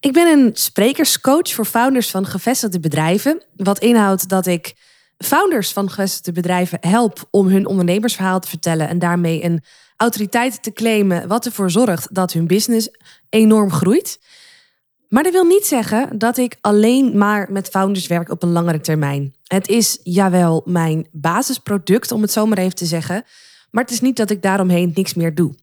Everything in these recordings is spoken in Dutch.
Ik ben een sprekerscoach voor founders van gevestigde bedrijven. Wat inhoudt dat ik founders van gevestigde bedrijven help om hun ondernemersverhaal te vertellen en daarmee een autoriteit te claimen, wat ervoor zorgt dat hun business enorm groeit. Maar dat wil niet zeggen dat ik alleen maar met founders werk op een langere termijn. Het is jawel mijn basisproduct, om het zo maar even te zeggen. Maar het is niet dat ik daaromheen niks meer doe.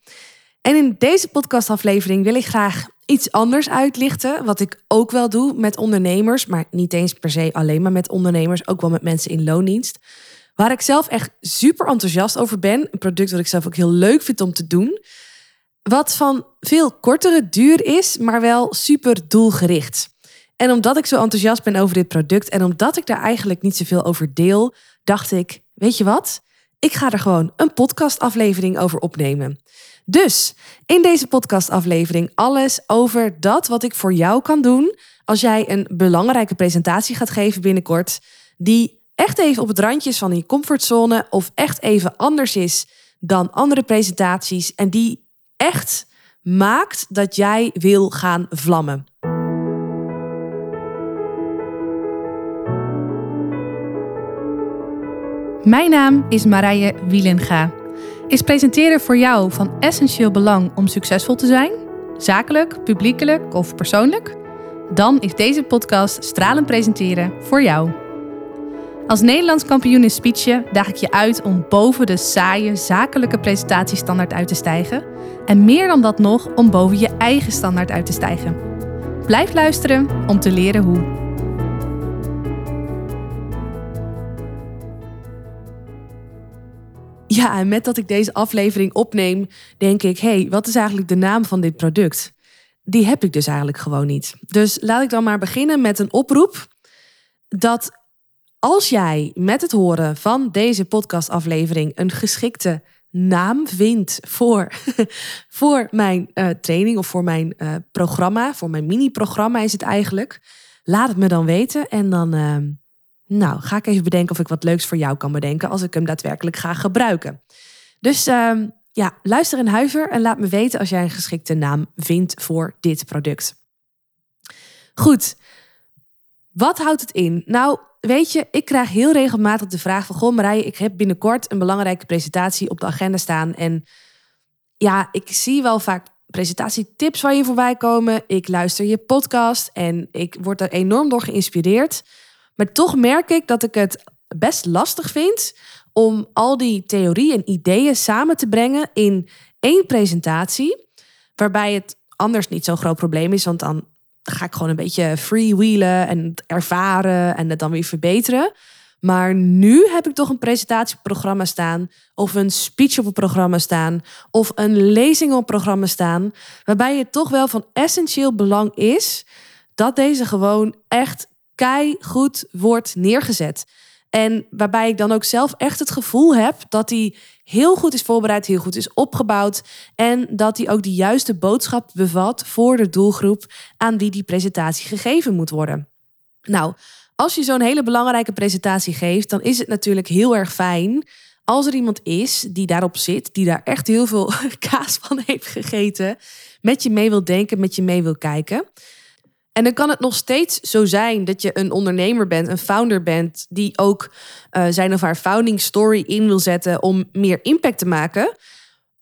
En in deze podcastaflevering wil ik graag iets anders uitlichten. Wat ik ook wel doe met ondernemers, maar niet eens per se alleen maar met ondernemers, ook wel met mensen in loondienst. Waar ik zelf echt super enthousiast over ben. Een product dat ik zelf ook heel leuk vind om te doen. Wat van veel kortere duur is, maar wel super doelgericht. En omdat ik zo enthousiast ben over dit product en omdat ik daar eigenlijk niet zoveel over deel, dacht ik: weet je wat? Ik ga er gewoon een podcastaflevering over opnemen. Dus in deze podcastaflevering alles over dat wat ik voor jou kan doen als jij een belangrijke presentatie gaat geven binnenkort, die echt even op het randje is van die comfortzone of echt even anders is dan andere presentaties en die echt maakt dat jij wil gaan vlammen. Mijn naam is Marije Wielenga. Is presenteren voor jou van essentieel belang om succesvol te zijn? Zakelijk, publiekelijk of persoonlijk? Dan is deze podcast Stralen Presenteren voor jou. Als Nederlands kampioen in speechen daag ik je uit om boven de saaie zakelijke presentatiestandaard uit te stijgen. En meer dan dat nog, om boven je eigen standaard uit te stijgen. Blijf luisteren om te leren hoe. Ja, en met dat ik deze aflevering opneem, denk ik: hé, hey, wat is eigenlijk de naam van dit product? Die heb ik dus eigenlijk gewoon niet. Dus laat ik dan maar beginnen met een oproep. Dat als jij met het horen van deze podcastaflevering een geschikte naam vindt voor, voor mijn uh, training of voor mijn uh, programma, voor mijn mini-programma is het eigenlijk, laat het me dan weten en dan. Uh, nou, ga ik even bedenken of ik wat leuks voor jou kan bedenken als ik hem daadwerkelijk ga gebruiken. Dus uh, ja, luister en huiver en laat me weten als jij een geschikte naam vindt voor dit product. Goed, wat houdt het in? Nou, weet je, ik krijg heel regelmatig de vraag van... Goh ik heb binnenkort een belangrijke presentatie op de agenda staan. En ja, ik zie wel vaak presentatietips waar je voorbij komen. Ik luister je podcast en ik word er enorm door geïnspireerd. Maar toch merk ik dat ik het best lastig vind om al die theorieën en ideeën samen te brengen in één presentatie. Waarbij het anders niet zo'n groot probleem is, want dan ga ik gewoon een beetje freewheelen en ervaren en het dan weer verbeteren. Maar nu heb ik toch een presentatieprogramma staan, of een speech op een programma staan, of een lezing op een programma staan, waarbij het toch wel van essentieel belang is dat deze gewoon echt kei goed wordt neergezet. En waarbij ik dan ook zelf echt het gevoel heb dat hij heel goed is voorbereid, heel goed is opgebouwd. En dat hij ook de juiste boodschap bevat voor de doelgroep aan wie die presentatie gegeven moet worden. Nou, als je zo'n hele belangrijke presentatie geeft, dan is het natuurlijk heel erg fijn als er iemand is die daarop zit, die daar echt heel veel kaas van heeft gegeten, met je mee wil denken, met je mee wil kijken. En dan kan het nog steeds zo zijn dat je een ondernemer bent, een founder bent, die ook uh, zijn of haar founding story in wil zetten om meer impact te maken.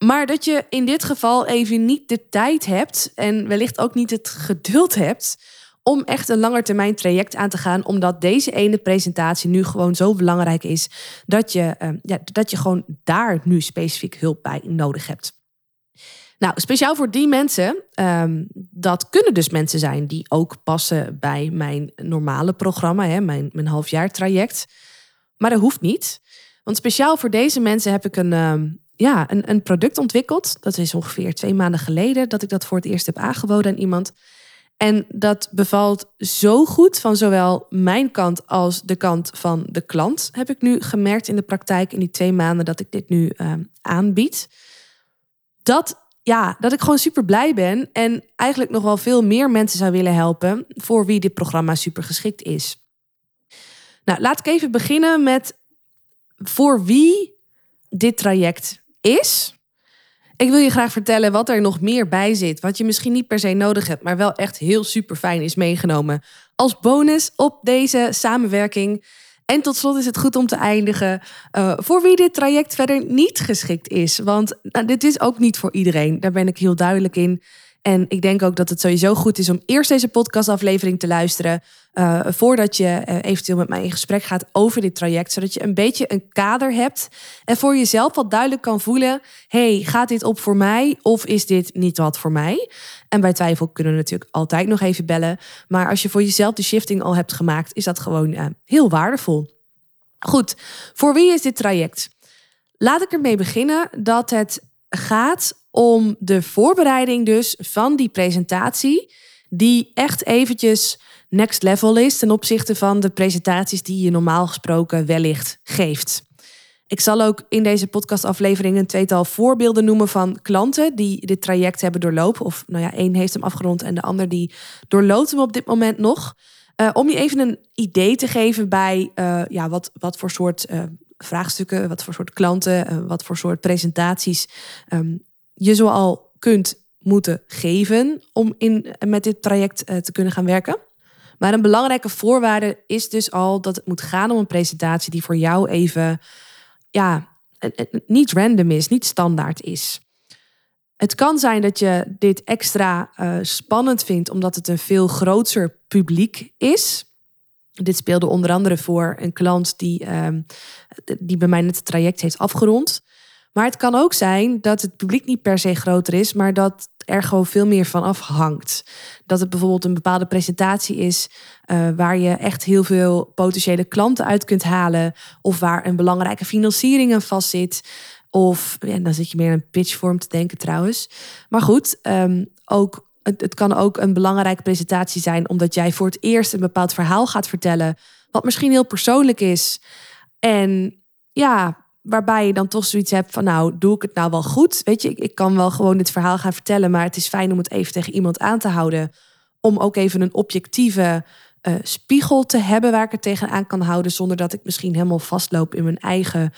Maar dat je in dit geval even niet de tijd hebt en wellicht ook niet het geduld hebt om echt een langetermijn traject aan te gaan, omdat deze ene presentatie nu gewoon zo belangrijk is dat je, uh, ja, dat je gewoon daar nu specifiek hulp bij nodig hebt. Nou, speciaal voor die mensen, ehm, dat kunnen dus mensen zijn die ook passen bij mijn normale programma, hè, mijn, mijn halfjaar traject. Maar dat hoeft niet. Want speciaal voor deze mensen heb ik een, ehm, ja, een, een product ontwikkeld. Dat is ongeveer twee maanden geleden dat ik dat voor het eerst heb aangeboden aan iemand. En dat bevalt zo goed van zowel mijn kant als de kant van de klant, heb ik nu gemerkt in de praktijk in die twee maanden dat ik dit nu uh, aanbied. Dat ja, dat ik gewoon super blij ben en eigenlijk nog wel veel meer mensen zou willen helpen voor wie dit programma super geschikt is. Nou, laat ik even beginnen met voor wie dit traject is Ik wil je graag vertellen wat er nog meer bij zit. Wat je misschien niet per se nodig hebt, maar wel echt heel super fijn is meegenomen. Als bonus op deze samenwerking. En tot slot is het goed om te eindigen uh, voor wie dit traject verder niet geschikt is. Want nou, dit is ook niet voor iedereen. Daar ben ik heel duidelijk in. En ik denk ook dat het sowieso goed is om eerst deze podcastaflevering te luisteren. Uh, voordat je uh, eventueel met mij in gesprek gaat over dit traject. Zodat je een beetje een kader hebt. En voor jezelf wat duidelijk kan voelen. hey, gaat dit op voor mij? Of is dit niet wat voor mij? En bij twijfel kunnen we natuurlijk altijd nog even bellen. Maar als je voor jezelf de shifting al hebt gemaakt, is dat gewoon uh, heel waardevol. Goed, voor wie is dit traject? Laat ik ermee beginnen dat het gaat om de voorbereiding dus van die presentatie, die echt eventjes next level is ten opzichte van de presentaties die je normaal gesproken wellicht geeft. Ik zal ook in deze podcastaflevering een tweetal voorbeelden noemen van klanten die dit traject hebben doorlopen. Of nou ja, één heeft hem afgerond en de ander die doorloopt hem op dit moment nog. Uh, om je even een idee te geven bij uh, ja, wat, wat voor soort uh, vraagstukken, wat voor soort klanten, wat voor soort presentaties um, je zoal kunt moeten geven om in, met dit traject uh, te kunnen gaan werken. Maar een belangrijke voorwaarde is dus al dat het moet gaan om een presentatie die voor jou even ja, niet random is, niet standaard is. Het kan zijn dat je dit extra uh, spannend vindt omdat het een veel groter publiek is. Dit speelde onder andere voor een klant die, uh, die bij mij het traject heeft afgerond. Maar het kan ook zijn dat het publiek niet per se groter is, maar dat er gewoon veel meer van afhangt. Dat het bijvoorbeeld een bepaalde presentatie is uh, waar je echt heel veel potentiële klanten uit kunt halen, of waar een belangrijke financiering aan vastzit. Of ja, dan zit je meer in een pitchvorm te denken trouwens. Maar goed, um, ook, het kan ook een belangrijke presentatie zijn, omdat jij voor het eerst een bepaald verhaal gaat vertellen, wat misschien heel persoonlijk is. En ja, waarbij je dan toch zoiets hebt van, nou, doe ik het nou wel goed? Weet je, ik, kan wel gewoon dit verhaal gaan vertellen, maar het is fijn om het even tegen iemand aan te houden. Om ook even een objectieve uh, spiegel te hebben waar ik het tegenaan kan houden, zonder dat ik misschien helemaal vastloop in mijn eigen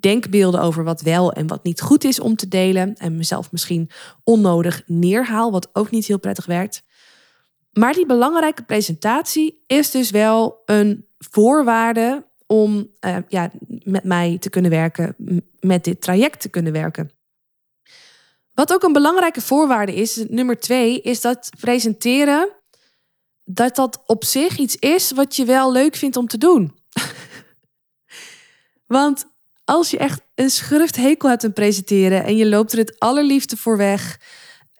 denkbeelden over wat wel en wat niet goed is om te delen. En mezelf misschien onnodig neerhaal, wat ook niet heel prettig werkt. Maar die belangrijke presentatie is dus wel een voorwaarde om uh, ja, met mij te kunnen werken, met dit traject te kunnen werken. Wat ook een belangrijke voorwaarde is, nummer twee, is dat presenteren, dat dat op zich iets is wat je wel leuk vindt om te doen. Want als je echt een schurfthekel hebt aan presenteren en je loopt er het allerliefste voor weg,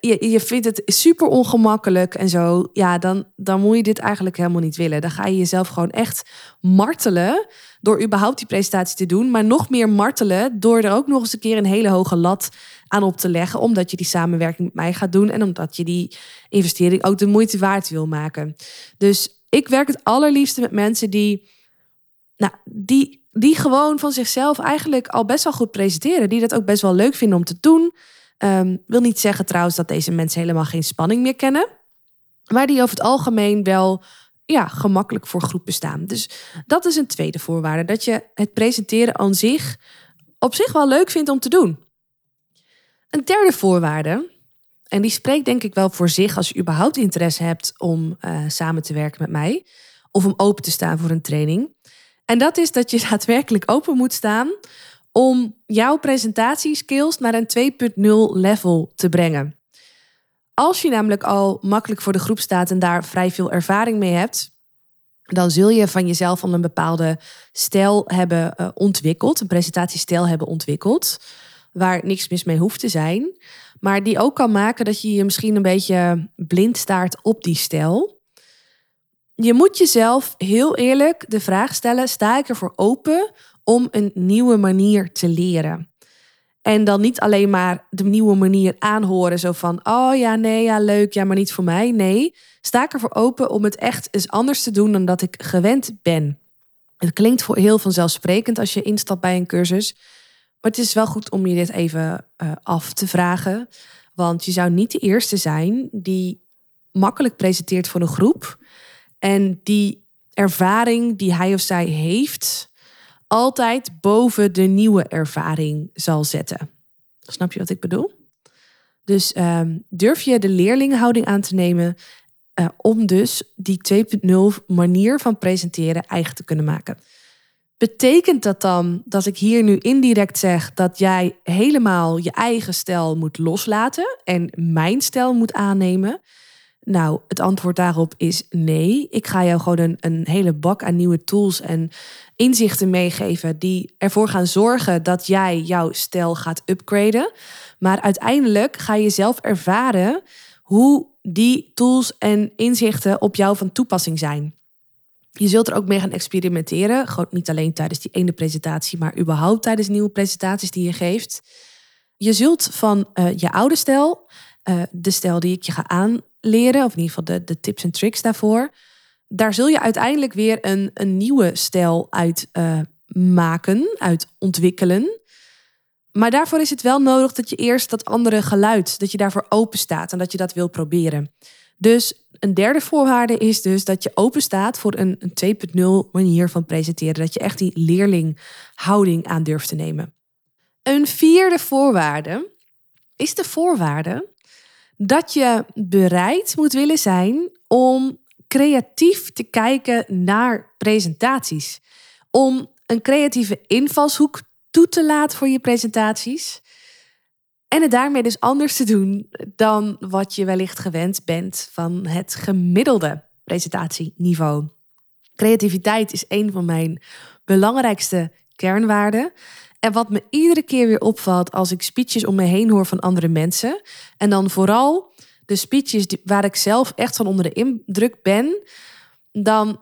je, je vindt het super ongemakkelijk en zo, ja, dan, dan moet je dit eigenlijk helemaal niet willen. Dan ga je jezelf gewoon echt martelen door überhaupt die presentatie te doen, maar nog meer martelen door er ook nog eens een keer een hele hoge lat aan op te leggen, omdat je die samenwerking met mij gaat doen en omdat je die investering ook de moeite waard wil maken. Dus ik werk het allerliefste met mensen die, nou, die, die gewoon van zichzelf eigenlijk al best wel goed presenteren, die dat ook best wel leuk vinden om te doen. Um, wil niet zeggen trouwens dat deze mensen helemaal geen spanning meer kennen. Maar die over het algemeen wel ja, gemakkelijk voor groepen staan. Dus dat is een tweede voorwaarde. Dat je het presenteren aan zich op zich wel leuk vindt om te doen. Een derde voorwaarde, en die spreekt denk ik wel voor zich als je überhaupt interesse hebt om uh, samen te werken met mij. Of om open te staan voor een training. En dat is dat je daadwerkelijk open moet staan om jouw presentatieskills naar een 2.0 level te brengen. Als je namelijk al makkelijk voor de groep staat en daar vrij veel ervaring mee hebt, dan zul je van jezelf al een bepaalde stijl hebben uh, ontwikkeld, een presentatiestijl hebben ontwikkeld, waar niks mis mee hoeft te zijn, maar die ook kan maken dat je je misschien een beetje blind staart op die stijl. Je moet jezelf heel eerlijk de vraag stellen: sta ik ervoor open om een nieuwe manier te leren. En dan niet alleen maar de nieuwe manier aanhoren, zo van, oh ja, nee, ja, leuk, ja, maar niet voor mij. Nee, sta ik ervoor open om het echt eens anders te doen dan dat ik gewend ben. Het klinkt voor heel vanzelfsprekend als je instapt bij een cursus. Maar het is wel goed om je dit even uh, af te vragen. Want je zou niet de eerste zijn die makkelijk presenteert voor een groep. En die ervaring die hij of zij heeft, altijd boven de nieuwe ervaring zal zetten. Snap je wat ik bedoel? Dus ehm, durf je de leerlinghouding aan te nemen uh, om dus die 2.0 manier van presenteren eigen te kunnen maken. Betekent dat dan dat ik hier nu indirect zeg dat jij helemaal je eigen stijl moet loslaten en mijn stijl moet aannemen? Nou, het antwoord daarop is nee. Ik ga jou gewoon een, een hele bak aan nieuwe tools en inzichten meegeven die ervoor gaan zorgen dat jij jouw stijl gaat upgraden. Maar uiteindelijk ga je zelf ervaren hoe die tools en inzichten op jou van toepassing zijn. Je zult er ook mee gaan experimenteren. Gewoon niet alleen tijdens die ene presentatie, maar überhaupt tijdens nieuwe presentaties die je geeft. Je zult van uh, je oude stijl, uh, de stijl die ik je ga aanleren, of in ieder geval de, de tips en tricks daarvoor, daar zul je uiteindelijk weer een, een nieuwe stijl uit uh, maken, uit ontwikkelen. Maar daarvoor is het wel nodig dat je eerst dat andere geluid, dat je daarvoor open staat en dat je dat wil proberen. Dus een derde voorwaarde is dus dat je open staat voor een, een 2.0 manier van presenteren. Dat je echt die leerlinghouding aan durft te nemen. Een vierde voorwaarde is de voorwaarde dat je bereid moet willen zijn om creatief te kijken naar presentaties. Om een creatieve invalshoek toe te laten voor je presentaties. En het daarmee dus anders te doen dan wat je wellicht gewend bent van het gemiddelde presentatieniveau. Creativiteit is een van mijn belangrijkste kernwaarden. En wat me iedere keer weer opvalt als ik speeches om me heen hoor van andere mensen. En dan vooral de speeches waar ik zelf echt van onder de indruk ben. Dan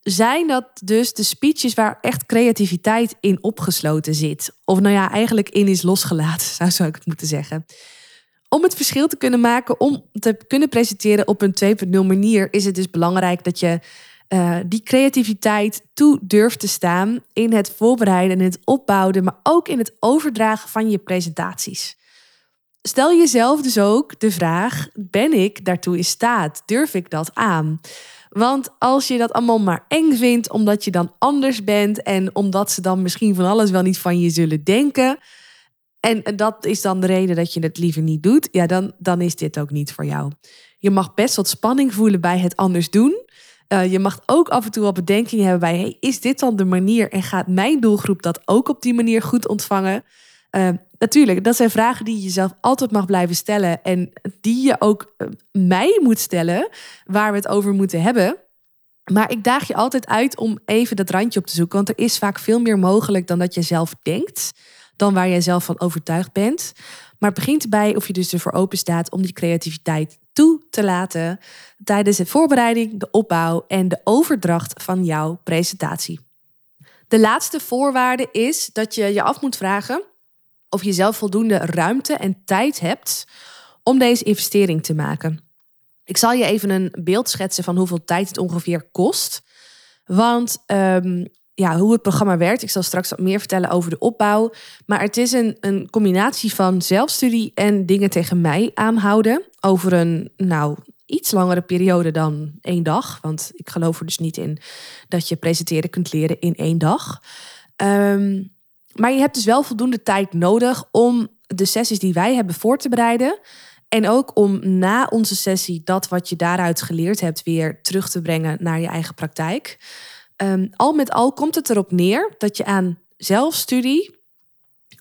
zijn dat dus de speeches waar echt creativiteit in opgesloten zit. Of nou ja, eigenlijk in is losgelaten, zou, zou ik het moeten zeggen. Om het verschil te kunnen maken, om te kunnen presenteren op een 2.0 manier, is het dus belangrijk dat je uh, die creativiteit toe durft te staan in het voorbereiden en het opbouwen, maar ook in het overdragen van je presentaties. Stel jezelf dus ook de vraag: ben ik daartoe in staat? Durf ik dat aan? Want als je dat allemaal maar eng vindt, omdat je dan anders bent en omdat ze dan misschien van alles wel niet van je zullen denken. En dat is dan de reden dat je het liever niet doet. Ja, dan, dan is dit ook niet voor jou. Je mag best wat spanning voelen bij het anders doen. Uh, je mag ook af en toe wat bedenking hebben bij: hey, is dit dan de manier en gaat mijn doelgroep dat ook op die manier goed ontvangen? Uh, natuurlijk, dat zijn vragen die je jezelf altijd mag blijven stellen en die je ook uh, mij moet stellen, waar we het over moeten hebben. Maar ik daag je altijd uit om even dat randje op te zoeken, want er is vaak veel meer mogelijk dan dat je zelf denkt, dan waar jij zelf van overtuigd bent. Maar het begint erbij of je dus ervoor open staat om die creativiteit toe te laten tijdens de voorbereiding, de opbouw en de overdracht van jouw presentatie. De laatste voorwaarde is dat je je af moet vragen of je zelf voldoende ruimte en tijd hebt om deze investering te maken. Ik zal je even een beeld schetsen van hoeveel tijd het ongeveer kost. Want um, ja, hoe het programma werkt, ik zal straks wat meer vertellen over de opbouw. Maar het is een, een combinatie van zelfstudie en dingen tegen mij aanhouden. Over een, nou, iets langere periode dan één dag. Want ik geloof er dus niet in dat je presenteren kunt leren in één dag. Um, maar je hebt dus wel voldoende tijd nodig om de sessies die wij hebben voor te bereiden. En ook om na onze sessie dat wat je daaruit geleerd hebt weer terug te brengen naar je eigen praktijk. Um, al met al komt het erop neer dat je aan zelfstudie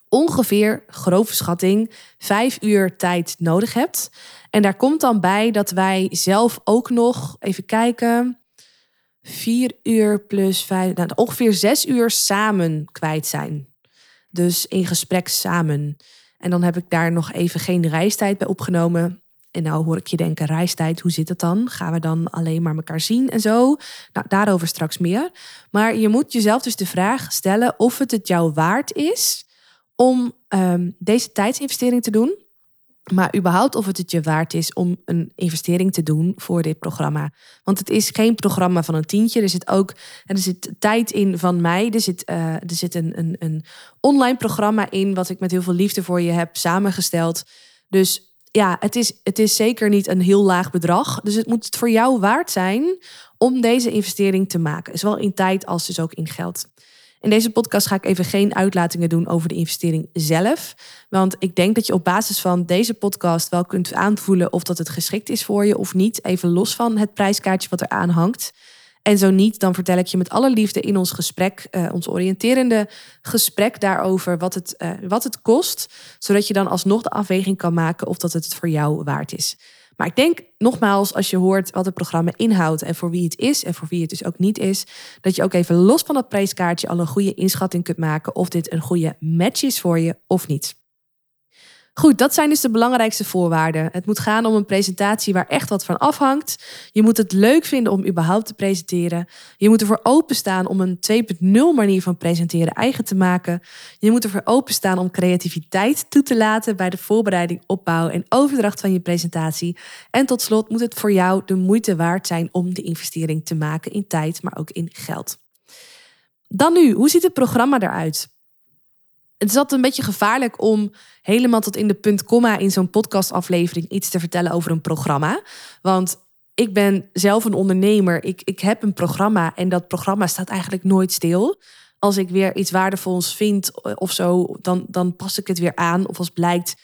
ongeveer, grove schatting, vijf uur tijd nodig hebt. En daar komt dan bij dat wij zelf ook nog, even kijken, vier uur plus vijf, nou, ongeveer zes uur samen kwijt zijn. Dus in gesprek samen. En dan heb ik daar nog even geen reistijd bij opgenomen. En nou hoor ik je denken, reistijd, hoe zit het dan? Gaan we dan alleen maar elkaar zien en zo? Nou, daarover straks meer. Maar je moet jezelf dus de vraag stellen of het het jou waard is om um, deze tijdsinvestering te doen. Maar überhaupt of het het je waard is om een investering te doen voor dit programma. Want het is geen programma van een tientje. Er zit ook er zit tijd in van mij. Er zit, uh, er zit een, een, een online programma in, wat ik met heel veel liefde voor je heb samengesteld. Dus ja, het is, het is zeker niet een heel laag bedrag. Dus het moet voor jou waard zijn om deze investering te maken. Zowel in tijd als dus ook in geld. In deze podcast ga ik even geen uitlatingen doen over de investering zelf. Want ik denk dat je op basis van deze podcast wel kunt aanvoelen of dat het geschikt is voor je of niet. Even los van het prijskaartje wat er aan hangt. En zo niet, dan vertel ik je met alle liefde in ons gesprek, uh, ons oriënterende gesprek daarover wat het, uh, wat het kost. Zodat je dan alsnog de afweging kan maken of dat het voor jou waard is. Maar ik denk nogmaals, als je hoort wat het programma inhoudt en voor wie het is en voor wie het dus ook niet is, dat je ook even los van dat prijskaartje al een goede inschatting kunt maken of dit een goede match is voor je of niet. Goed, dat zijn dus de belangrijkste voorwaarden. Het moet gaan om een presentatie waar echt wat van afhangt. Je moet het leuk vinden om überhaupt te presenteren. Je moet ervoor openstaan om een 2.0 manier van presenteren eigen te maken. Je moet ervoor openstaan om creativiteit toe te laten bij de voorbereiding, opbouw en overdracht van je presentatie. En tot slot moet het voor jou de moeite waard zijn om de investering te maken in tijd, maar ook in geld. Dan nu, hoe ziet het programma eruit? Het is altijd een beetje gevaarlijk om helemaal tot in de punt komma in zo'n podcastaflevering iets te vertellen over een programma. Want ik ben zelf een ondernemer. Ik, ik heb een programma en dat programma staat eigenlijk nooit stil. Als ik weer iets waardevols vind of zo, dan, dan pas ik het weer aan. Of als blijkt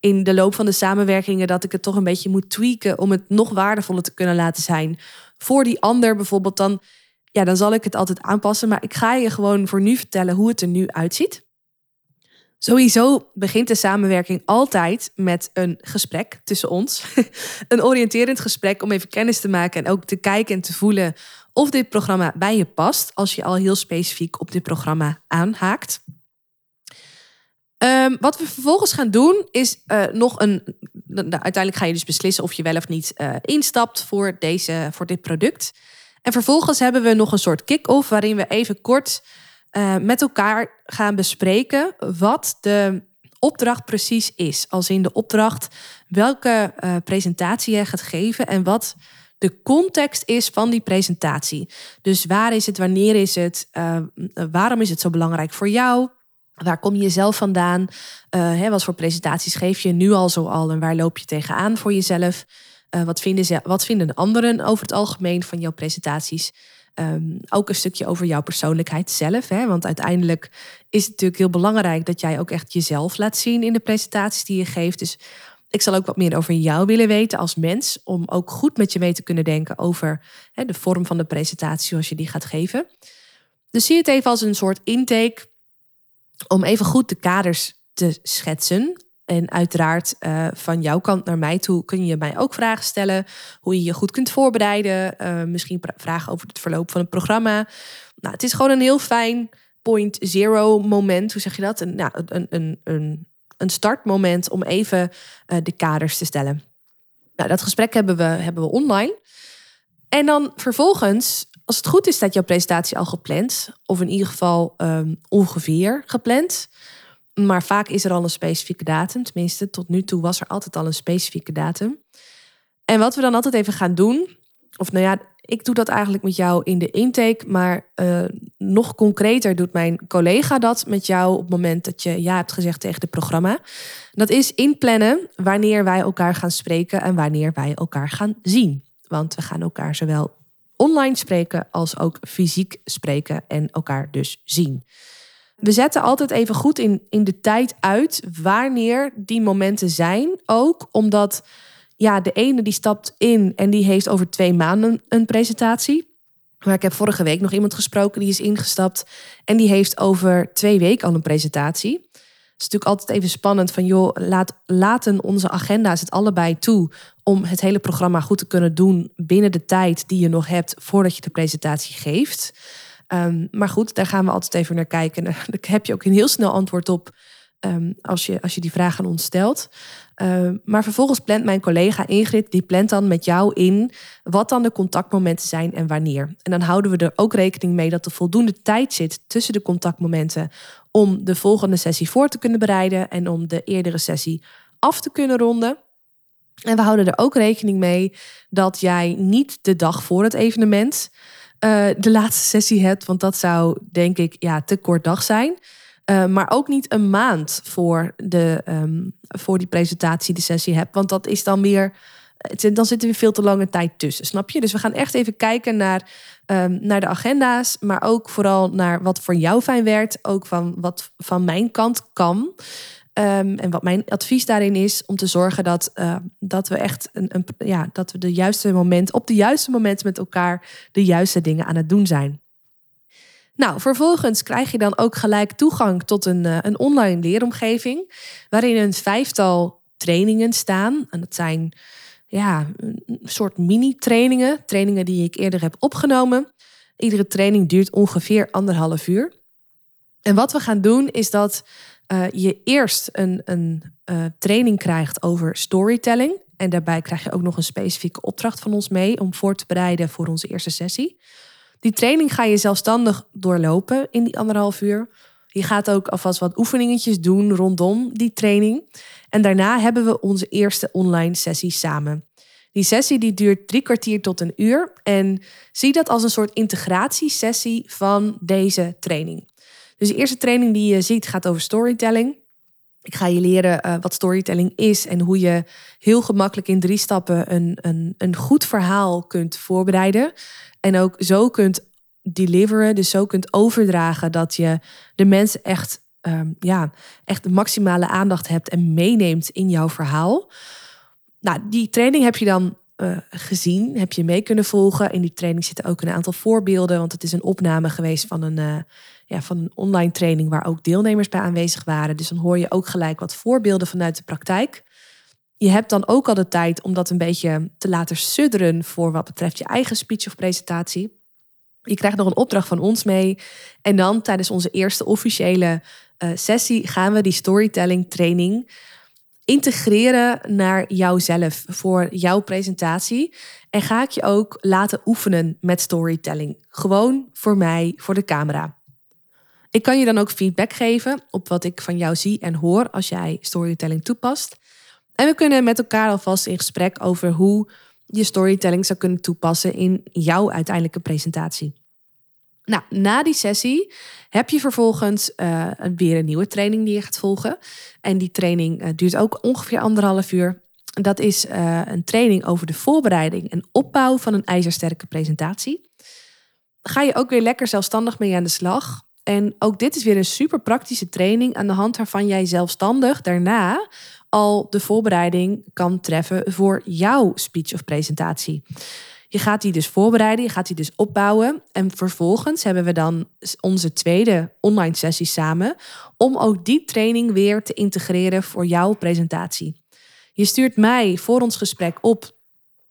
in de loop van de samenwerkingen dat ik het toch een beetje moet tweaken om het nog waardevoller te kunnen laten zijn. Voor die ander bijvoorbeeld, dan, ja, dan zal ik het altijd aanpassen. Maar ik ga je gewoon voor nu vertellen hoe het er nu uitziet. Sowieso begint de samenwerking altijd met een gesprek tussen ons. een oriënterend gesprek om even kennis te maken en ook te kijken en te voelen of dit programma bij je past. Als je al heel specifiek op dit programma aanhaakt. Um, wat we vervolgens gaan doen is uh, nog een. Nou, uiteindelijk ga je dus beslissen of je wel of niet uh, instapt voor, deze, voor dit product. En vervolgens hebben we nog een soort kick-off waarin we even kort uh, met elkaar gaan bespreken wat de opdracht precies is. Als in de opdracht welke uh, presentatie je gaat geven en wat de context is van die presentatie. Dus waar is het, wanneer is het, uh, waarom is het zo belangrijk voor jou? Waar kom je zelf vandaan? Hè, wat voor presentaties geef je nu al zo al en waar loop je tegenaan voor jezelf? wat, vinden ze, wat vinden anderen over het algemeen van jouw presentaties? Um, ook een stukje over jouw persoonlijkheid zelf. Hè? Want uiteindelijk is het natuurlijk heel belangrijk dat jij ook echt jezelf laat zien in de presentaties die je geeft. Dus ik zal ook wat meer over jou willen weten als mens. Om ook goed met je mee te kunnen denken over hè, de vorm van de presentatie zoals je die gaat geven. Dus zie het even als een soort intake om even goed de kaders te schetsen. En uiteraard uh, van jouw kant naar mij toe kun je mij ook vragen stellen. Hoe je je goed kunt voorbereiden. Uh, misschien vragen over het verloop van het programma. Nou, het is gewoon een heel fijn point zero moment. Hoe zeg je dat? Een, nou, een, een, een, startmoment om even uh, de kaders te stellen. Nou, dat gesprek hebben we, hebben we online. En dan vervolgens, als het goed is, staat jouw presentatie al gepland. Of in ieder geval um, ongeveer gepland. Maar vaak is er al een specifieke datum. Tenminste, tot nu toe was er altijd al een specifieke datum. En wat we dan altijd even gaan doen. Of nou ja, ik doe dat eigenlijk met jou in de intake. Maar uh, nog concreter doet mijn collega dat met jou op het moment dat je ja hebt gezegd tegen het programma. Dat is inplannen wanneer wij elkaar gaan spreken en wanneer wij elkaar gaan zien. Want we gaan elkaar zowel online spreken als ook fysiek spreken en elkaar dus zien we zetten altijd even goed in, in de tijd uit wanneer die momenten zijn. Ook omdat ja, de ene die stapt in en die heeft over twee maanden een presentatie. Maar ik heb vorige week nog iemand gesproken die is ingestapt en die heeft over twee weken al een presentatie. Het is natuurlijk altijd even spannend van joh, laat, laten onze agenda's het allebei toe om het hele programma goed te kunnen doen binnen de tijd die je nog hebt voordat je de presentatie geeft. Ehm, maar goed, daar gaan we altijd even naar kijken. Daar heb je ook een heel snel antwoord op um, als, je, als je die vraag aan ons stelt. Ehm, maar vervolgens plant mijn collega Ingrid, die plant dan met jou in wat dan de contactmomenten zijn en wanneer. En dan houden we er ook rekening mee dat er voldoende tijd zit tussen de contactmomenten om de volgende sessie voor te kunnen bereiden en om de eerdere sessie af te kunnen ronden. En we houden er ook rekening mee dat jij niet de dag voor het evenement uh, de laatste sessie hebt. Want dat zou, denk ik, ja, te kort dag zijn. Uh, maar ook niet een maand voor, de, um, voor die presentatie de sessie hebt. Want dat is dan weer dan zitten we veel te lange tijd tussen, snap je? Dus we gaan echt even kijken naar, ehm, naar de agenda's, maar ook vooral naar wat voor jou fijn werkt. Ook van wat van mijn kant kan. Ehm, en wat mijn advies daarin is om te zorgen dat, uh, dat we echt een, een, ja, dat we de juiste moment, op de juiste moment met elkaar de juiste dingen aan het doen zijn. Nou, vervolgens krijg je dan ook gelijk toegang tot een, uh, een online leeromgeving, waarin een vijftal trainingen staan. En dat zijn ja, een soort mini-trainingen, trainingen die ik eerder heb opgenomen. Iedere training duurt ongeveer anderhalf uur. En wat we gaan doen is dat uh, je eerst een, een uh, training krijgt over storytelling. En daarbij krijg je ook nog een specifieke opdracht van ons mee om voor te bereiden voor onze eerste sessie. Die training ga je zelfstandig doorlopen in die anderhalf uur. Je gaat ook alvast wat oefeningetjes doen rondom die training. En daarna hebben we onze eerste online sessie samen. Die sessie die duurt drie kwartier tot een uur. En zie dat als een soort integratiesessie van deze training. Dus de eerste training die je ziet gaat over storytelling. Ik ga je leren uh, wat storytelling is en hoe je heel gemakkelijk in drie stappen een, een, een goed verhaal kunt voorbereiden. En ook zo kunt deliveren, dus zo kunt overdragen dat je de mensen echt, um, ja, echt de maximale aandacht hebt en meeneemt in jouw verhaal. Nou, die training heb je dan uh, gezien, heb je mee kunnen volgen. In die training zitten ook een aantal voorbeelden, want het is een opname geweest van een, uh, ja, van een online training waar ook deelnemers bij aanwezig waren. Dus dan hoor je ook gelijk wat voorbeelden vanuit de praktijk. Je hebt dan ook al de tijd om dat een beetje te laten sudderen voor wat betreft je eigen speech of presentatie. Je krijgt nog een opdracht van ons mee. En dan tijdens onze eerste officiële uh, sessie gaan we die storytelling training integreren naar jouzelf voor jouw presentatie. En ga ik je ook laten oefenen met storytelling. Gewoon voor mij, voor de camera. Ik kan je dan ook feedback geven op wat ik van jou zie en hoor als jij storytelling toepast. En we kunnen met elkaar alvast in gesprek over hoe je storytelling zou kunnen toepassen in jouw uiteindelijke presentatie. Nou, na die sessie heb je vervolgens uh, weer een nieuwe training die je gaat volgen. En die training uh, duurt ook ongeveer anderhalf uur. Dat is uh, een training over de voorbereiding en opbouw van een ijzersterke presentatie. Ga je ook weer lekker zelfstandig mee aan de slag. En ook dit is weer een super praktische training aan de hand waarvan jij zelfstandig daarna al de voorbereiding kan treffen voor jouw speech of presentatie. Je gaat die dus voorbereiden, je gaat die dus opbouwen. En vervolgens hebben we dan onze tweede online sessie samen. Om ook die training weer te integreren voor jouw presentatie. Je stuurt mij voor ons gesprek op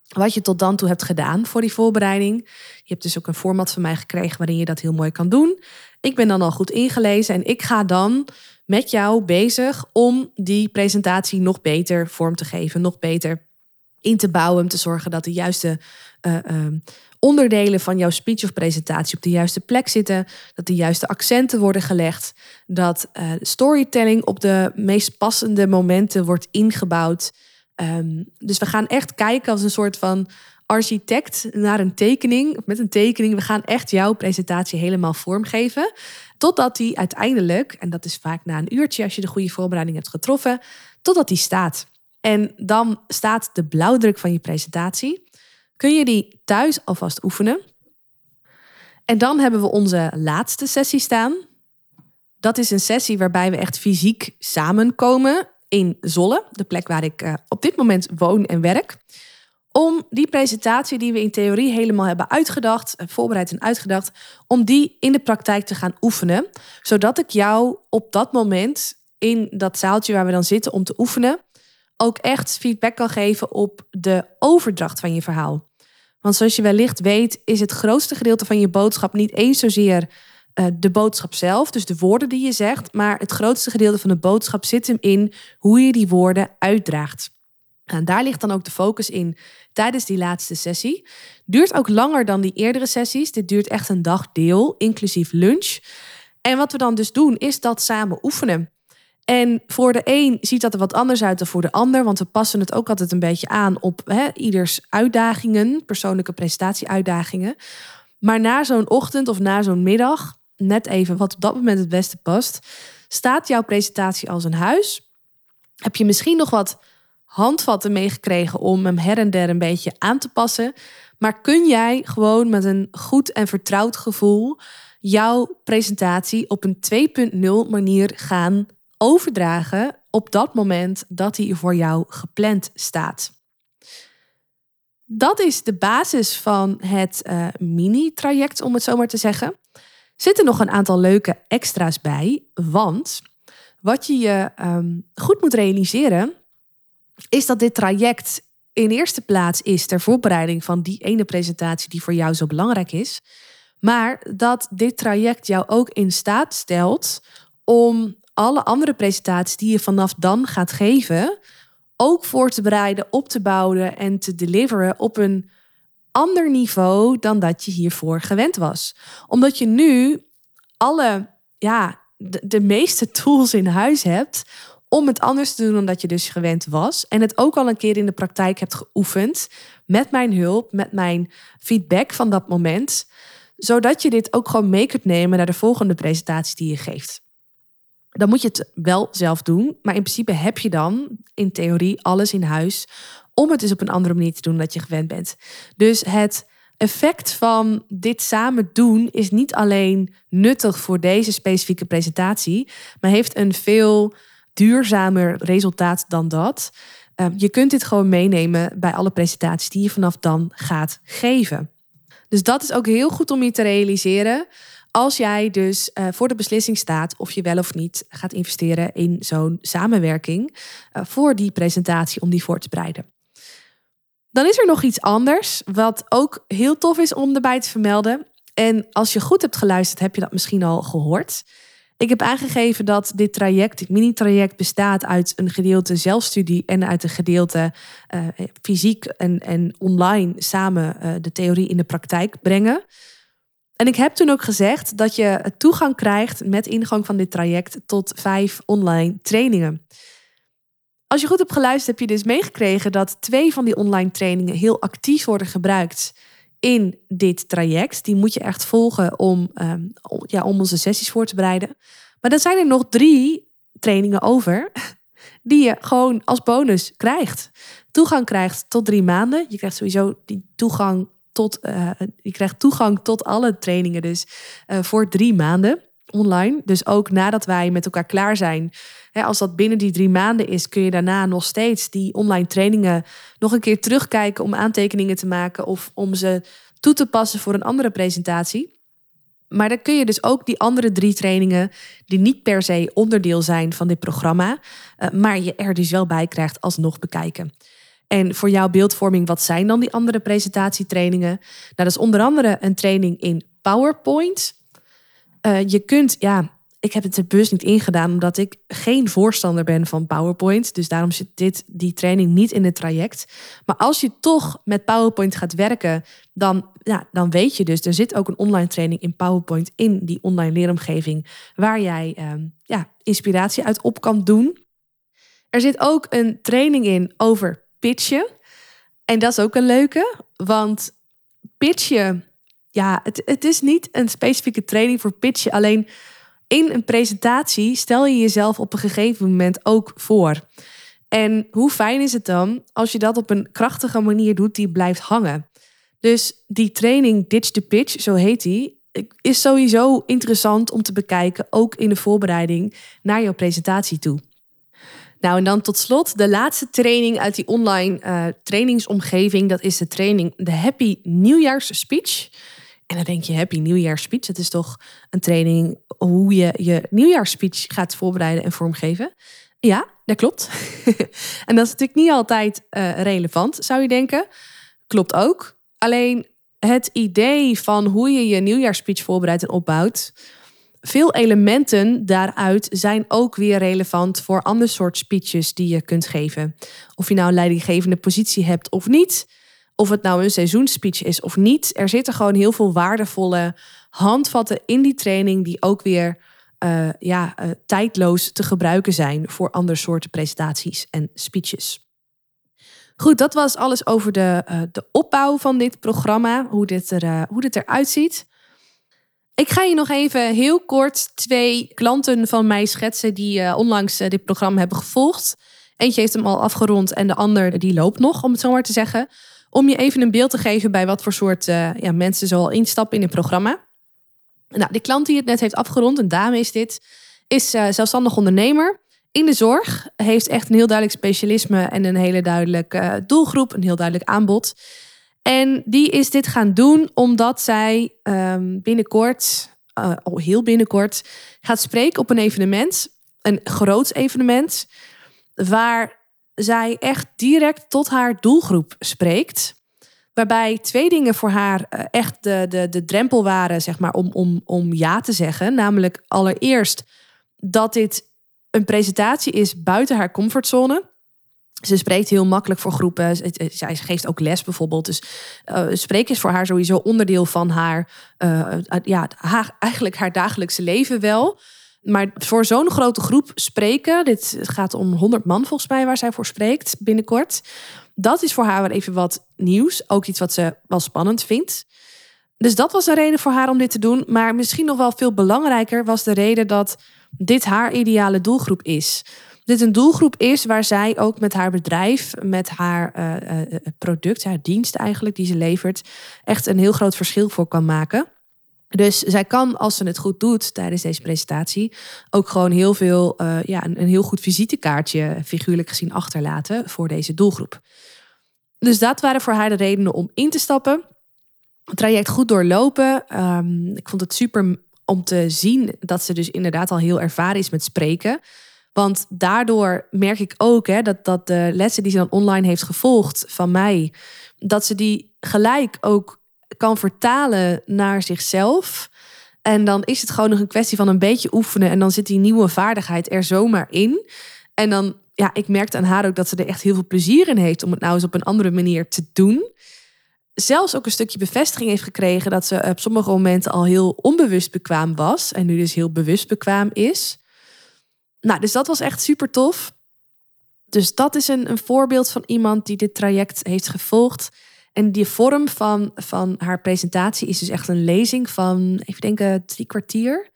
wat je tot dan toe hebt gedaan voor die voorbereiding. Je hebt dus ook een format van mij gekregen waarin je dat heel mooi kan doen. Ik ben dan al goed ingelezen en ik ga dan met jou bezig om die presentatie nog beter vorm te geven, nog beter in te bouwen, om te zorgen dat de juiste uh, uh, onderdelen van jouw speech of presentatie op de juiste plek zitten, dat de juiste accenten worden gelegd, dat uh, storytelling op de meest passende momenten wordt ingebouwd. Um, dus we gaan echt kijken als een soort van architect naar een tekening, met een tekening. We gaan echt jouw presentatie helemaal vormgeven. Totdat die uiteindelijk, en dat is vaak na een uurtje als je de goede voorbereiding hebt getroffen, totdat die staat. En dan staat de blauwdruk van je presentatie. Kun je die thuis alvast oefenen. En dan hebben we onze laatste sessie staan. Dat is een sessie waarbij we echt fysiek samenkomen in Zolle, de plek waar ik uh, op dit moment woon en werk. Om die presentatie die we in theorie helemaal hebben uitgedacht, eh, voorbereid en uitgedacht, om die in de praktijk te gaan oefenen. Zodat ik jou op dat moment in dat zaaltje waar we dan zitten om te oefenen, ook echt feedback kan geven op de overdracht van je verhaal. Want zoals je wellicht weet, is het grootste gedeelte van je boodschap niet eens zozeer uh, de boodschap zelf, dus de woorden die je zegt, maar het grootste gedeelte van de boodschap zit hem in hoe je die woorden uitdraagt. En daar ligt dan ook de focus in tijdens die laatste sessie. Duurt ook langer dan die eerdere sessies. Dit duurt echt een dagdeel, inclusief lunch. En wat we dan dus doen, is dat samen oefenen. En voor de een ziet dat er wat anders uit dan voor de ander. Want we passen het ook altijd een beetje aan op ieders uitdagingen, persoonlijke prestatieuitdagingen. Maar na zo'n ochtend of na zo'n middag, net even wat op dat moment het beste past, staat jouw presentatie als een huis. Heb je misschien nog wat handvatten meegekregen om hem her en der een beetje aan te passen. Maar kun jij gewoon met een goed en vertrouwd gevoel jouw presentatie op een 2.0 manier gaan overdragen op dat moment dat hij voor jou gepland staat? Dat is de basis van het uh, mini-traject, om het zo maar te zeggen. Zitten nog een aantal leuke extra's bij, want wat je je um, goed moet realiseren, is dat dit traject in eerste plaats is ter voorbereiding van die ene presentatie die voor jou zo belangrijk is. Maar dat dit traject jou ook in staat stelt om alle andere presentaties die je vanaf dan gaat geven, ook voor te bereiden, op te bouwen en te deliveren op een ander niveau dan dat je hiervoor gewend was. Omdat je nu alle, ja, de, meeste tools in huis hebt om het anders te doen dan dat je dus gewend was. En het ook al een keer in de praktijk hebt geoefend met mijn hulp, met mijn feedback van dat moment. Zodat je dit ook gewoon mee kunt nemen naar de volgende presentatie die je geeft. Dan moet je het wel zelf doen. Maar in principe heb je dan in theorie alles in huis om het dus op een andere manier te doen dat je gewend bent. Dus het effect van dit samen doen is niet alleen nuttig voor deze specifieke presentatie, maar heeft een veel duurzamer resultaat dan dat. Ehm, je kunt dit gewoon meenemen bij alle presentaties die je vanaf dan gaat geven. Dus dat is ook heel goed om je te realiseren. Als jij dus uh, voor de beslissing staat of je wel of niet gaat investeren in zo'n samenwerking uh, voor die presentatie om die voor te bereiden. Dan is er nog iets anders, wat ook heel tof is om erbij te vermelden. En als je goed hebt geluisterd, heb je dat misschien al gehoord. Ik heb aangegeven dat dit traject, dit mini-traject, bestaat uit een gedeelte zelfstudie en uit een gedeelte uh, fysiek en, en online samen uh, de theorie in de praktijk brengen. En ik heb toen ook gezegd dat je toegang krijgt met ingang van dit traject tot vijf online trainingen. Als je goed hebt geluisterd, heb je dus meegekregen dat twee van die online trainingen heel actief worden gebruikt in dit traject. Die moet je echt volgen om, um, ja, om onze sessies voor te bereiden. Maar dan zijn er nog drie trainingen over die je gewoon als bonus krijgt. Toegang krijgt tot drie maanden. Je krijgt sowieso die toegang tot, uh, je krijgt toegang tot alle trainingen dus uh, voor drie maanden online. Dus ook nadat wij met elkaar klaar zijn. Als dat binnen die drie maanden is, kun je daarna nog steeds die online trainingen nog een keer terugkijken om aantekeningen te maken of om ze toe te passen voor een andere presentatie. Maar dan kun je dus ook die andere drie trainingen, die niet per se onderdeel zijn van dit programma, uh, maar je er dus wel bij krijgt, alsnog bekijken. En voor jouw beeldvorming, wat zijn dan die andere presentatietrainingen? Nou, dat is onder andere een training in PowerPoint. Uh, je kunt, ja, ik heb het er bewust niet ingedaan, omdat ik geen voorstander ben van PowerPoint. Dus daarom zit dit, die training niet in het traject. Maar als je toch met PowerPoint gaat werken, dan, ja, dan weet je dus, er zit ook een online training in PowerPoint in die online leeromgeving, waar jij uh, ja, inspiratie uit op kan doen. Er zit ook een training in over pitchen. En dat is ook een leuke, want pitchen ja, het, het is niet een specifieke training voor pitchen. Alleen in een presentatie stel je jezelf op een gegeven moment ook voor. En hoe fijn is het dan als je dat op een krachtige manier doet die blijft hangen? Dus die training Ditch the Pitch, zo heet die, is sowieso interessant om te bekijken, ook in de voorbereiding naar jouw presentatie toe. Nou, en dan tot slot de laatste training uit die online uh, trainingsomgeving. Dat is de training de Happy Nieuwjaars Speech. En dan denk je, happy nieuwjaarsspeech. Het is toch een training hoe je je nieuwjaarsspeech gaat voorbereiden en vormgeven. Ja, dat klopt. en dat is natuurlijk niet altijd uh, relevant, zou je denken. Klopt ook. Alleen het idee van hoe je je nieuwjaarsspeech voorbereidt en opbouwt. Veel elementen daaruit zijn ook weer relevant voor ander soort speeches die je kunt geven. Of je nou een leidinggevende positie hebt of niet of het nou een seizoenspeech is of niet. Er zitten gewoon heel veel waardevolle handvatten in die training die ook weer uh, ja, uh, tijdloos te gebruiken zijn voor andere soorten presentaties en speeches. Goed, dat was alles over de, uh, de opbouw van dit programma, hoe dit, er, hoe dit eruit ziet. Ik ga je nog even heel kort twee klanten van mij schetsen die onlangs dit programma hebben gevolgd. Eentje heeft hem al afgerond en de ander die loopt nog, om het zo maar te zeggen. Om je even een beeld te geven bij wat voor soort uh, ja, mensen zoal instappen in het programma. Nou, die klant die het net heeft afgerond, een dame is dit, is uh, zelfstandig ondernemer in de zorg. Heeft echt een heel duidelijk specialisme en een hele duidelijke uh, doelgroep, een heel duidelijk aanbod. En die is dit gaan doen omdat zij um, binnenkort, al heel binnenkort, gaat spreken op een evenement. Een groot evenement. Waar zij echt direct tot haar doelgroep spreekt. Waarbij twee dingen voor haar uh, echt de, de, de drempel waren, zeg maar, om, om, om ja te zeggen. Namelijk allereerst dat dit een presentatie is buiten haar comfortzone. Ze spreekt heel makkelijk voor groepen. Zij geeft ook les bijvoorbeeld. Dus uh, spreken is voor haar sowieso onderdeel van haar, ja, eigenlijk haar dagelijkse leven wel. Maar voor zo'n grote groep spreken, dit gaat om 100 man volgens mij waar zij voor spreekt binnenkort. Dat is voor haar wel even wat nieuws. Ook iets wat ze wel spannend vindt. Dus dat was een reden voor haar om dit te doen. Maar misschien nog wel veel belangrijker was de reden dat dit haar ideale doelgroep is dit een doelgroep is waar zij ook met haar bedrijf, met haar uh, product, haar dienst eigenlijk die ze levert, echt een heel groot verschil voor kan maken. Dus zij kan, als ze het goed doet tijdens deze presentatie, ook gewoon heel veel, uh, ja, een, een, heel goed visitekaartje, figuurlijk gezien, achterlaten voor deze doelgroep. Dus dat waren voor haar de redenen om in te stappen. Het traject goed doorlopen. Um, ik vond het super om te zien dat ze dus inderdaad al heel ervaren is met spreken. Want daardoor merk ik ook hè, dat, dat de lessen die ze dan online heeft gevolgd van mij, dat ze die gelijk ook kan vertalen naar zichzelf. En dan is het gewoon nog een kwestie van een beetje oefenen. En dan zit die nieuwe vaardigheid er zomaar in. En dan, ja, ik merkte aan haar ook dat ze er echt heel veel plezier in heeft om het nou eens op een andere manier te doen. Zelfs ook een stukje bevestiging heeft gekregen dat ze op sommige momenten al heel onbewust bekwaam was. En nu dus heel bewust bekwaam is. Nou, dus dat was echt super tof. Dus dat is een, een voorbeeld van iemand die dit traject heeft gevolgd. En die vorm van, van haar presentatie is dus echt een lezing van, even denken, drie kwartier.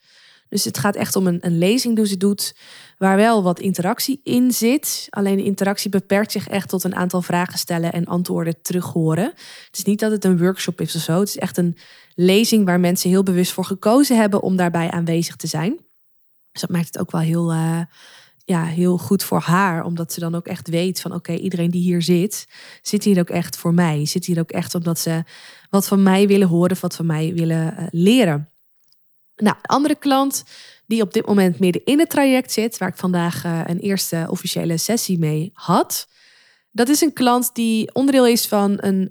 Dus het gaat echt om een, een lezing die ze doet, waar wel wat interactie in zit. Alleen de interactie beperkt zich echt tot een aantal vragen stellen en antwoorden terug horen. Het is niet dat het een workshop is of zo. Het is echt een lezing waar mensen heel bewust voor gekozen hebben om daarbij aanwezig te zijn. Dus dat maakt het ook wel heel, uh, ja, heel goed voor haar. Omdat ze dan ook echt weet van oké, iedereen die hier zit, zit hier ook echt voor mij. Zit hier ook echt omdat ze wat van mij willen horen, wat van mij willen uh, leren. Nou, een andere klant die op dit moment midden in het traject zit, waar ik vandaag uh, een eerste officiële sessie mee had. Dat is een klant die onderdeel is van een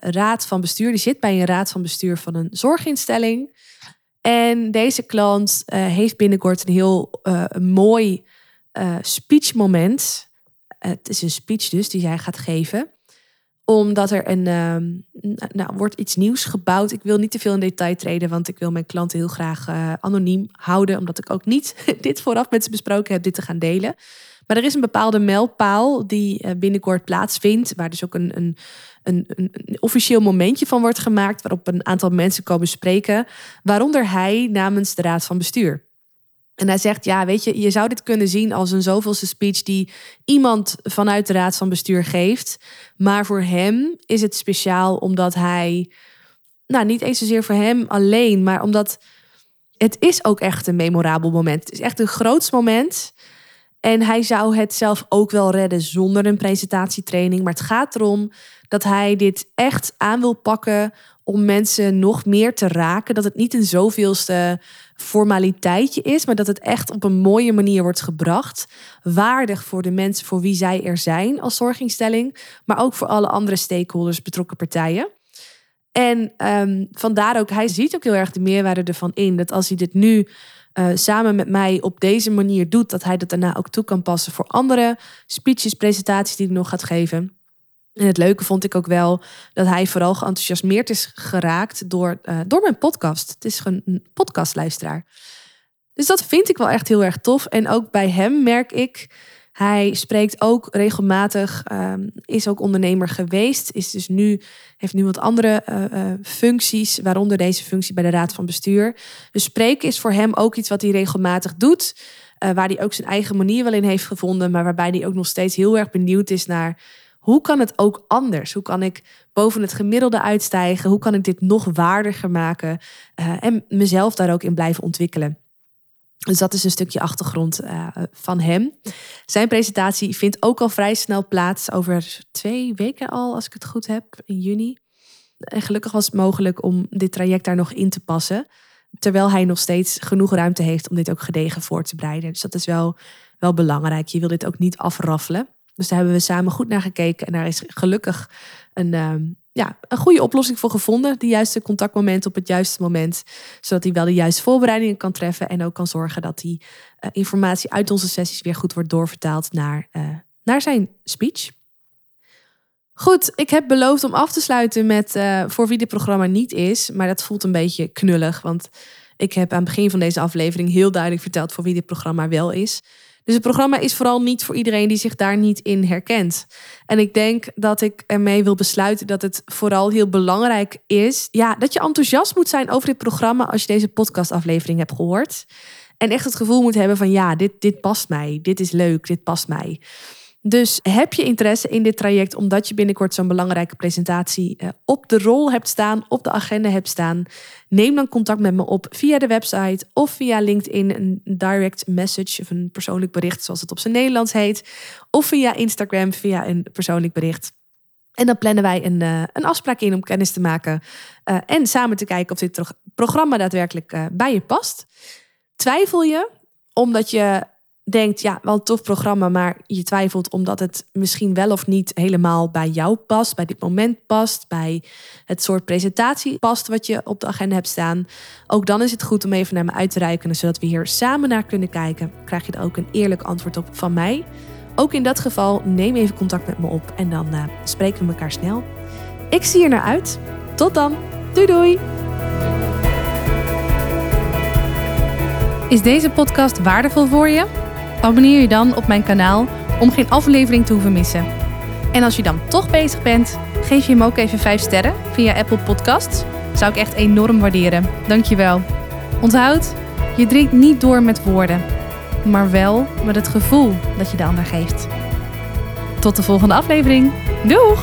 raad van bestuur. Die zit bij een raad van bestuur van een zorginstelling. En deze klant heeft binnenkort een heel mooi uh, speechmoment. het is een speech dus die zij gaat geven. Omdat er een, nou, wordt iets nieuws gebouwd. Ik wil niet te veel in detail treden, want ik wil mijn klanten heel graag anoniem houden. Omdat ik ook niet dit vooraf met ze besproken heb, dit te gaan delen. Maar er is een bepaalde mijlpaal die binnenkort plaatsvindt. Waar dus ook een een, een, een, officieel momentje van wordt gemaakt waarop een aantal mensen komen spreken, waaronder hij namens de raad van bestuur. En hij zegt, ja, weet je, je zou dit kunnen zien als een zoveelste speech die iemand vanuit de raad van bestuur geeft. Maar voor hem is het speciaal omdat hij, nou niet eens zozeer voor hem alleen, maar omdat het is ook echt een memorabel moment. Het is echt een groots moment. En hij zou het zelf ook wel redden zonder een presentatietraining. Maar het gaat erom dat hij dit echt aan wil pakken om mensen nog meer te raken. Dat het niet een zoveelste formaliteitje is, maar dat het echt op een mooie manier wordt gebracht. Waardig voor de mensen voor wie zij er zijn als zorginstelling, maar ook voor alle andere stakeholders, betrokken partijen. En um, vandaar ook, hij ziet ook heel erg de meerwaarde ervan in. Dat als hij dit nu uh, samen met mij op deze manier doet, dat hij dat daarna ook toe kan passen voor andere speeches, presentaties die hij nog gaat geven. En het leuke vond ik ook wel dat hij vooral geenthousiasmeerd is geraakt door, uh, door mijn podcast. Het is een podcastluisteraar. Dus dat vind ik wel echt heel erg tof. En ook bij hem merk ik, hij spreekt ook regelmatig, um, is ook ondernemer geweest, is dus nu, heeft nu wat andere uh, uh, functies, waaronder deze functie bij de Raad van Bestuur. Dus spreken is voor hem ook iets wat hij regelmatig doet. Waar hij ook zijn eigen manier wel in heeft gevonden. Maar waarbij hij ook nog steeds heel erg benieuwd is naar hoe kan het ook anders? Hoe kan ik boven het gemiddelde uitstijgen? Hoe kan ik dit nog waardiger maken? Uh, en mezelf daar ook in blijven ontwikkelen. Dus dat is een stukje achtergrond uh, van hem. Zijn presentatie vindt ook al vrij snel plaats over twee weken al, als ik het goed heb, in juni. En gelukkig was het mogelijk om dit traject daar nog in te passen. Terwijl hij nog steeds genoeg ruimte heeft om dit ook gedegen voor te bereiden. Dus dat is wel, wel belangrijk. Je wil dit ook niet afraffelen. Dus daar hebben we samen goed naar gekeken. En daar is gelukkig een, uh, ja, een goede oplossing voor gevonden. De juiste contactmoment op het juiste moment. Zodat hij wel de juiste voorbereidingen kan treffen. En ook kan zorgen dat die uh, informatie uit onze sessies weer goed wordt doorvertaald naar, uh, naar zijn speech. Goed, ik heb beloofd om af te sluiten met uh, voor wie dit programma niet is. Maar dat voelt een beetje knullig. Want ik heb aan het begin van deze aflevering heel duidelijk verteld voor wie dit programma wel is. Dus het programma is vooral niet voor iedereen die zich daar niet in herkent. En ik denk dat ik ermee wil besluiten dat het vooral heel belangrijk is. Ja, dat je enthousiast moet zijn over dit programma als je deze podcastaflevering hebt gehoord. En echt het gevoel moet hebben van ja, dit, dit past mij. Dit is leuk, dit past mij. Dus heb je interesse in dit traject omdat je binnenkort zo'n belangrijke presentatie eh, op de rol hebt staan, op de agenda hebt staan? Neem dan contact met me op via de website of via LinkedIn, een direct message of een persoonlijk bericht, zoals het op zijn Nederlands heet. Of via Instagram, via een persoonlijk bericht. En dan plannen wij een, uh, een afspraak in om kennis te maken uh, en samen te kijken of dit programma daadwerkelijk bij je past. Twijfel je omdat je denkt, ja, wel een tof programma, maar je twijfelt omdat het misschien wel of niet helemaal bij jou past, bij dit moment past, bij het soort presentatie past wat je op de agenda hebt staan. Ook dan is het goed om even naar me uit te reiken, zodat we hier samen naar kunnen kijken. Krijg je er ook een eerlijk antwoord op van mij. Ook in dat geval, neem even contact met me op en dan uh, spreken we elkaar snel. Ik zie er naar uit. Tot dan. Doei doei. Is deze podcast waardevol voor je? Abonneer je dan op mijn kanaal om geen aflevering te hoeven missen. En als je dan toch bezig bent, geef je hem ook even 5 sterren via Apple Podcasts. Zou ik echt enorm waarderen. Dankjewel. Onthoud, je drinkt niet door met woorden, maar wel met het gevoel dat je de ander geeft. Tot de volgende aflevering. Doeg!